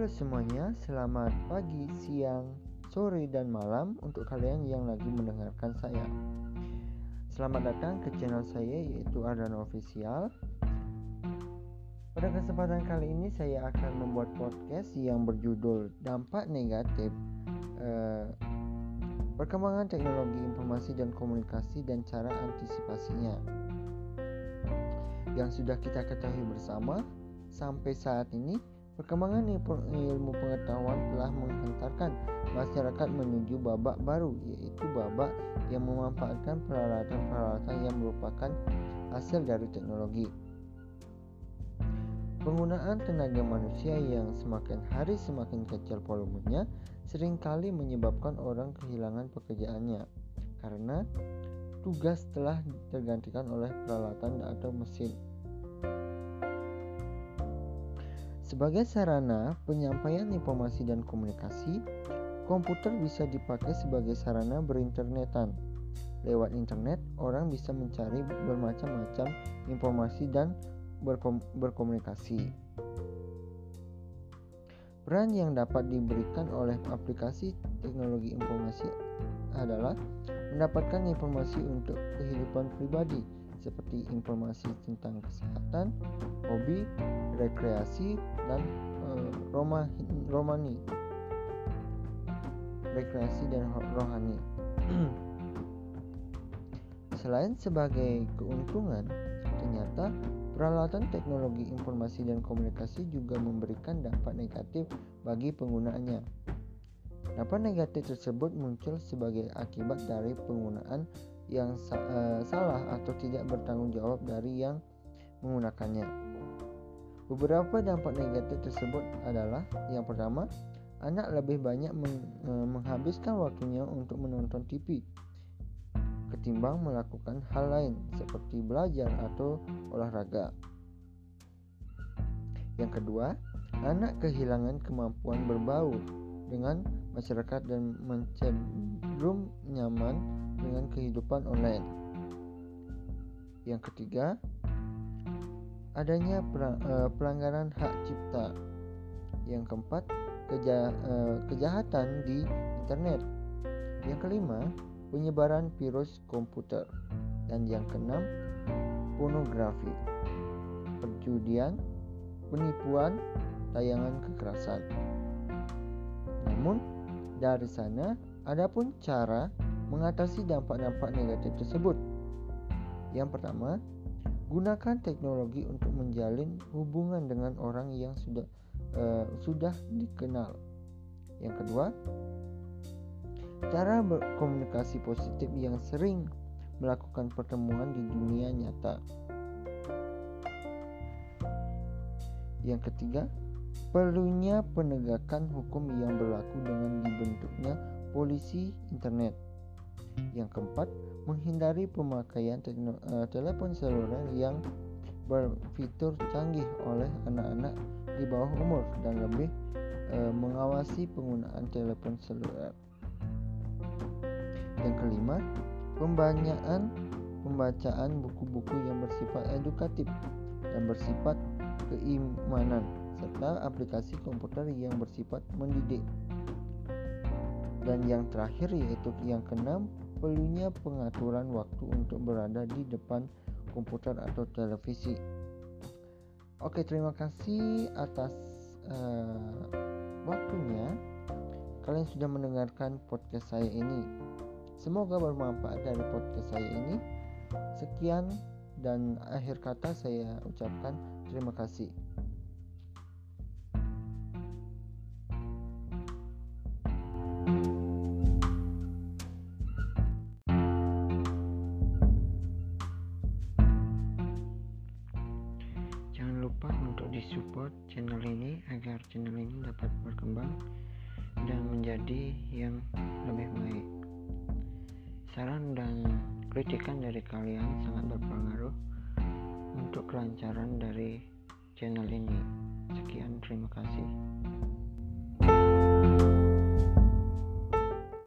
Halo semuanya, selamat pagi, siang, sore, dan malam untuk kalian yang lagi mendengarkan saya. Selamat datang ke channel saya yaitu Ardan Official. Pada kesempatan kali ini saya akan membuat podcast yang berjudul Dampak Negatif eh, Perkembangan Teknologi Informasi dan Komunikasi dan Cara Antisipasinya. Yang sudah kita ketahui bersama, sampai saat ini Perkembangan ilmu pengetahuan telah menghantarkan masyarakat menuju babak baru, yaitu babak yang memanfaatkan peralatan-peralatan yang merupakan hasil dari teknologi. Penggunaan tenaga manusia yang semakin hari semakin kecil volumenya sering kali menyebabkan orang kehilangan pekerjaannya karena tugas telah tergantikan oleh peralatan atau mesin. Sebagai sarana penyampaian informasi dan komunikasi, komputer bisa dipakai sebagai sarana berinternetan. Lewat internet, orang bisa mencari bermacam-macam informasi dan berkom berkomunikasi. Peran yang dapat diberikan oleh aplikasi teknologi informasi adalah mendapatkan informasi untuk kehidupan pribadi, seperti informasi tentang kesehatan, hobi, rekreasi, dan uh, romani. Rekreasi dan rohani. Selain sebagai keuntungan, ternyata peralatan teknologi informasi dan komunikasi juga memberikan dampak negatif bagi penggunaannya. Dampak negatif tersebut muncul sebagai akibat dari penggunaan yang sa uh, salah atau tidak bertanggung jawab dari yang menggunakannya. Beberapa dampak negatif tersebut adalah yang pertama, anak lebih banyak uh, menghabiskan waktunya untuk menonton TV ketimbang melakukan hal lain seperti belajar atau olahraga. Yang kedua, anak kehilangan kemampuan berbaur dengan masyarakat dan cenderung nyaman dengan kehidupan online. Yang ketiga, adanya eh, pelanggaran hak cipta. Yang keempat, eh, kejahatan di internet. Yang kelima, penyebaran virus komputer. Dan yang keenam, pornografi, perjudian, penipuan, tayangan kekerasan. Namun, dari sana, adapun cara mengatasi dampak-dampak negatif tersebut. Yang pertama, gunakan teknologi untuk menjalin hubungan dengan orang yang sudah uh, sudah dikenal. Yang kedua, cara berkomunikasi positif yang sering melakukan pertemuan di dunia nyata. Yang ketiga, perlunya penegakan hukum yang berlaku dengan dibentuknya polisi internet. Yang keempat, menghindari pemakaian uh, telepon seluler yang berfitur canggih oleh anak-anak di bawah umur dan lebih uh, mengawasi penggunaan telepon seluler. Yang kelima, pembanyakan pembacaan buku-buku yang bersifat edukatif dan bersifat keimanan serta aplikasi komputer yang bersifat mendidik. Dan yang terakhir yaitu yang keenam, perlunya pengaturan waktu untuk berada di depan komputer atau televisi. Oke, terima kasih atas uh, waktunya. Kalian sudah mendengarkan podcast saya ini. Semoga bermanfaat dari podcast saya ini. Sekian dan akhir kata saya ucapkan terima kasih. Support channel ini agar channel ini dapat berkembang dan menjadi yang lebih baik. Saran dan kritikan dari kalian sangat berpengaruh untuk kelancaran dari channel ini. Sekian, terima kasih.